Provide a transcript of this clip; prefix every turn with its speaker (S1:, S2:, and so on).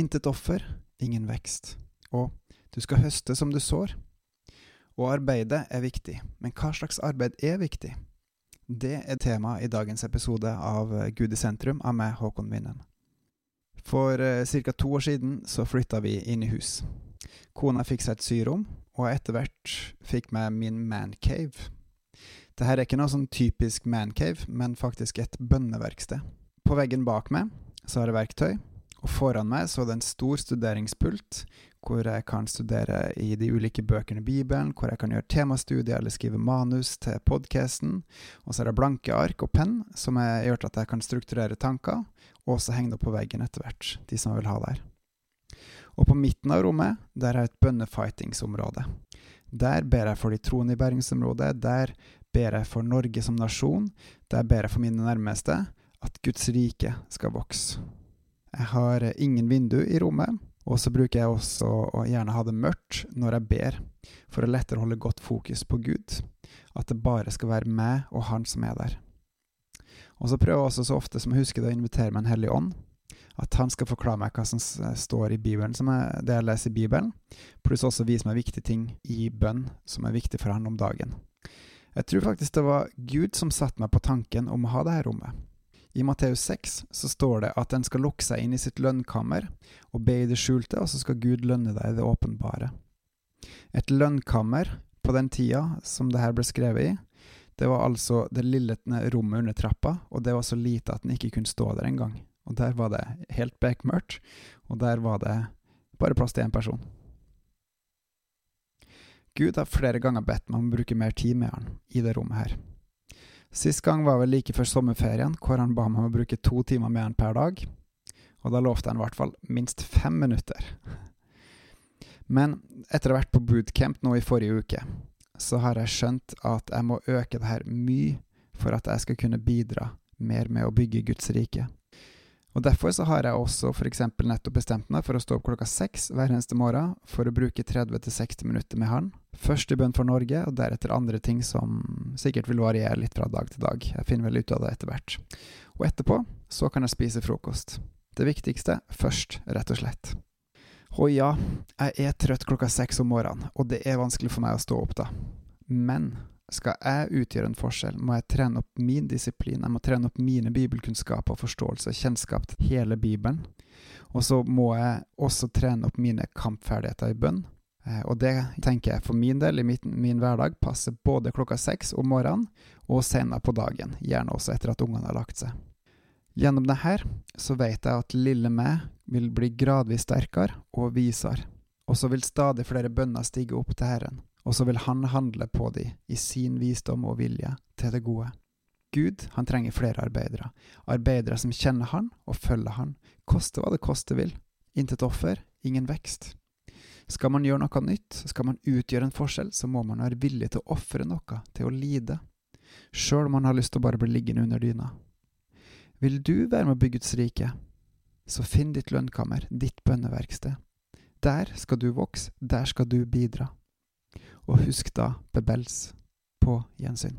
S1: Intet offer, ingen vekst. Og du skal høste som du sår. Og arbeidet er viktig, men hva slags arbeid er viktig? Det er tema i dagens episode av Gud i sentrum av meg, Håkon Winnem. For eh, ca. to år siden så flytta vi inn i hus. Kona fikk seg et syrom, og etter hvert fikk meg min mancave. Dette er ikke noe sånn typisk mancave, men faktisk et bønneverksted. På veggen bak meg så har jeg verktøy, og foran meg så det en stor studeringspult hvor jeg kan studere i de ulike bøkene i Bibelen, hvor jeg kan gjøre temastudier eller skrive manus til podkasten. Og så er det blanke ark og penn som har gjort at jeg kan strukturere tanker, og så henge det opp på veggen etter hvert, de som vil ha der. Og på midten av rommet der er et bønnefightingsområde. Der ber jeg for de troende i bergensområdet, der ber jeg for Norge som nasjon, der ber jeg for mine nærmeste, at Guds rike skal vokse. Jeg har ingen vindu i rommet, og så bruker jeg også å gjerne ha det mørkt når jeg ber, for å lettere holde godt fokus på Gud, at det bare skal være meg og Han som er der. Og så prøver jeg også så ofte som jeg husker det å invitere meg en hellig ånd, at han skal forklare meg hva som står i Bibelen, er det jeg leser i Bibelen, pluss også vise meg viktige ting i bønn som er viktig for han om dagen. Jeg tror faktisk det var Gud som satte meg på tanken om å ha dette rommet. I Matteus 6 så står det at en skal lukke seg inn i sitt lønnkammer og be i det skjulte, og så skal Gud lønne deg i det åpenbare. Et lønnkammer på den tida som det her ble skrevet i, det var altså det lille rommet under trappa, og det var så lite at en ikke kunne stå der engang. Og der var det helt bekmørkt, og der var det bare plass til én person. Gud har flere ganger bedt meg om å bruke mer tid med han i det rommet her. Sist gang var vel like før sommerferien, hvor han ba meg om å bruke to timer med han per dag. Og da lovte han i hvert fall minst fem minutter. Men etter å ha vært på bootcamp nå i forrige uke, så har jeg skjønt at jeg må øke det her mye for at jeg skal kunne bidra mer med å bygge Guds rike. Og Derfor så har jeg også f.eks. nettopp bestemt meg for å stå opp klokka seks hver eneste morgen for å bruke 30-60 minutter med Han. Først i bønn for Norge, og deretter andre ting som sikkert vil variere litt fra dag til dag. Jeg finner vel ut av det etter hvert. Og etterpå så kan jeg spise frokost. Det viktigste først, rett og slett. Og ja, jeg er trøtt klokka seks om morgenen, og det er vanskelig for meg å stå opp da. Men skal jeg utgjøre en forskjell, må jeg trene opp min disiplin, jeg må trene opp mine bibelkunnskaper og forståelse, og kjennskap til hele Bibelen. Og så må jeg også trene opp mine kampferdigheter i bønn. Eh, og det tenker jeg for min del, i min, min hverdag, passer både klokka seks om morgenen og senere på dagen, gjerne også etter at ungene har lagt seg. Gjennom det her så vet jeg at lille meg vil bli gradvis sterkere og visere, og så vil stadig flere bønner stige opp til Herren og så vil han handle på de i sin visdom og vilje til det gode. Gud, han trenger flere arbeidere, arbeidere som kjenner han og følger han, koste hva det koste vil. Intet offer, ingen vekst. Skal man gjøre noe nytt, skal man utgjøre en forskjell, så må man være villig til å ofre noe, til å lide, sjøl om man har lyst til å bare bli liggende under dyna. Vil du være med å bygge Guds rike, så finn ditt lønnkammer, ditt bønneverksted. Der skal du vokse, der skal du bidra. Og husk da Bebels på gjensyn.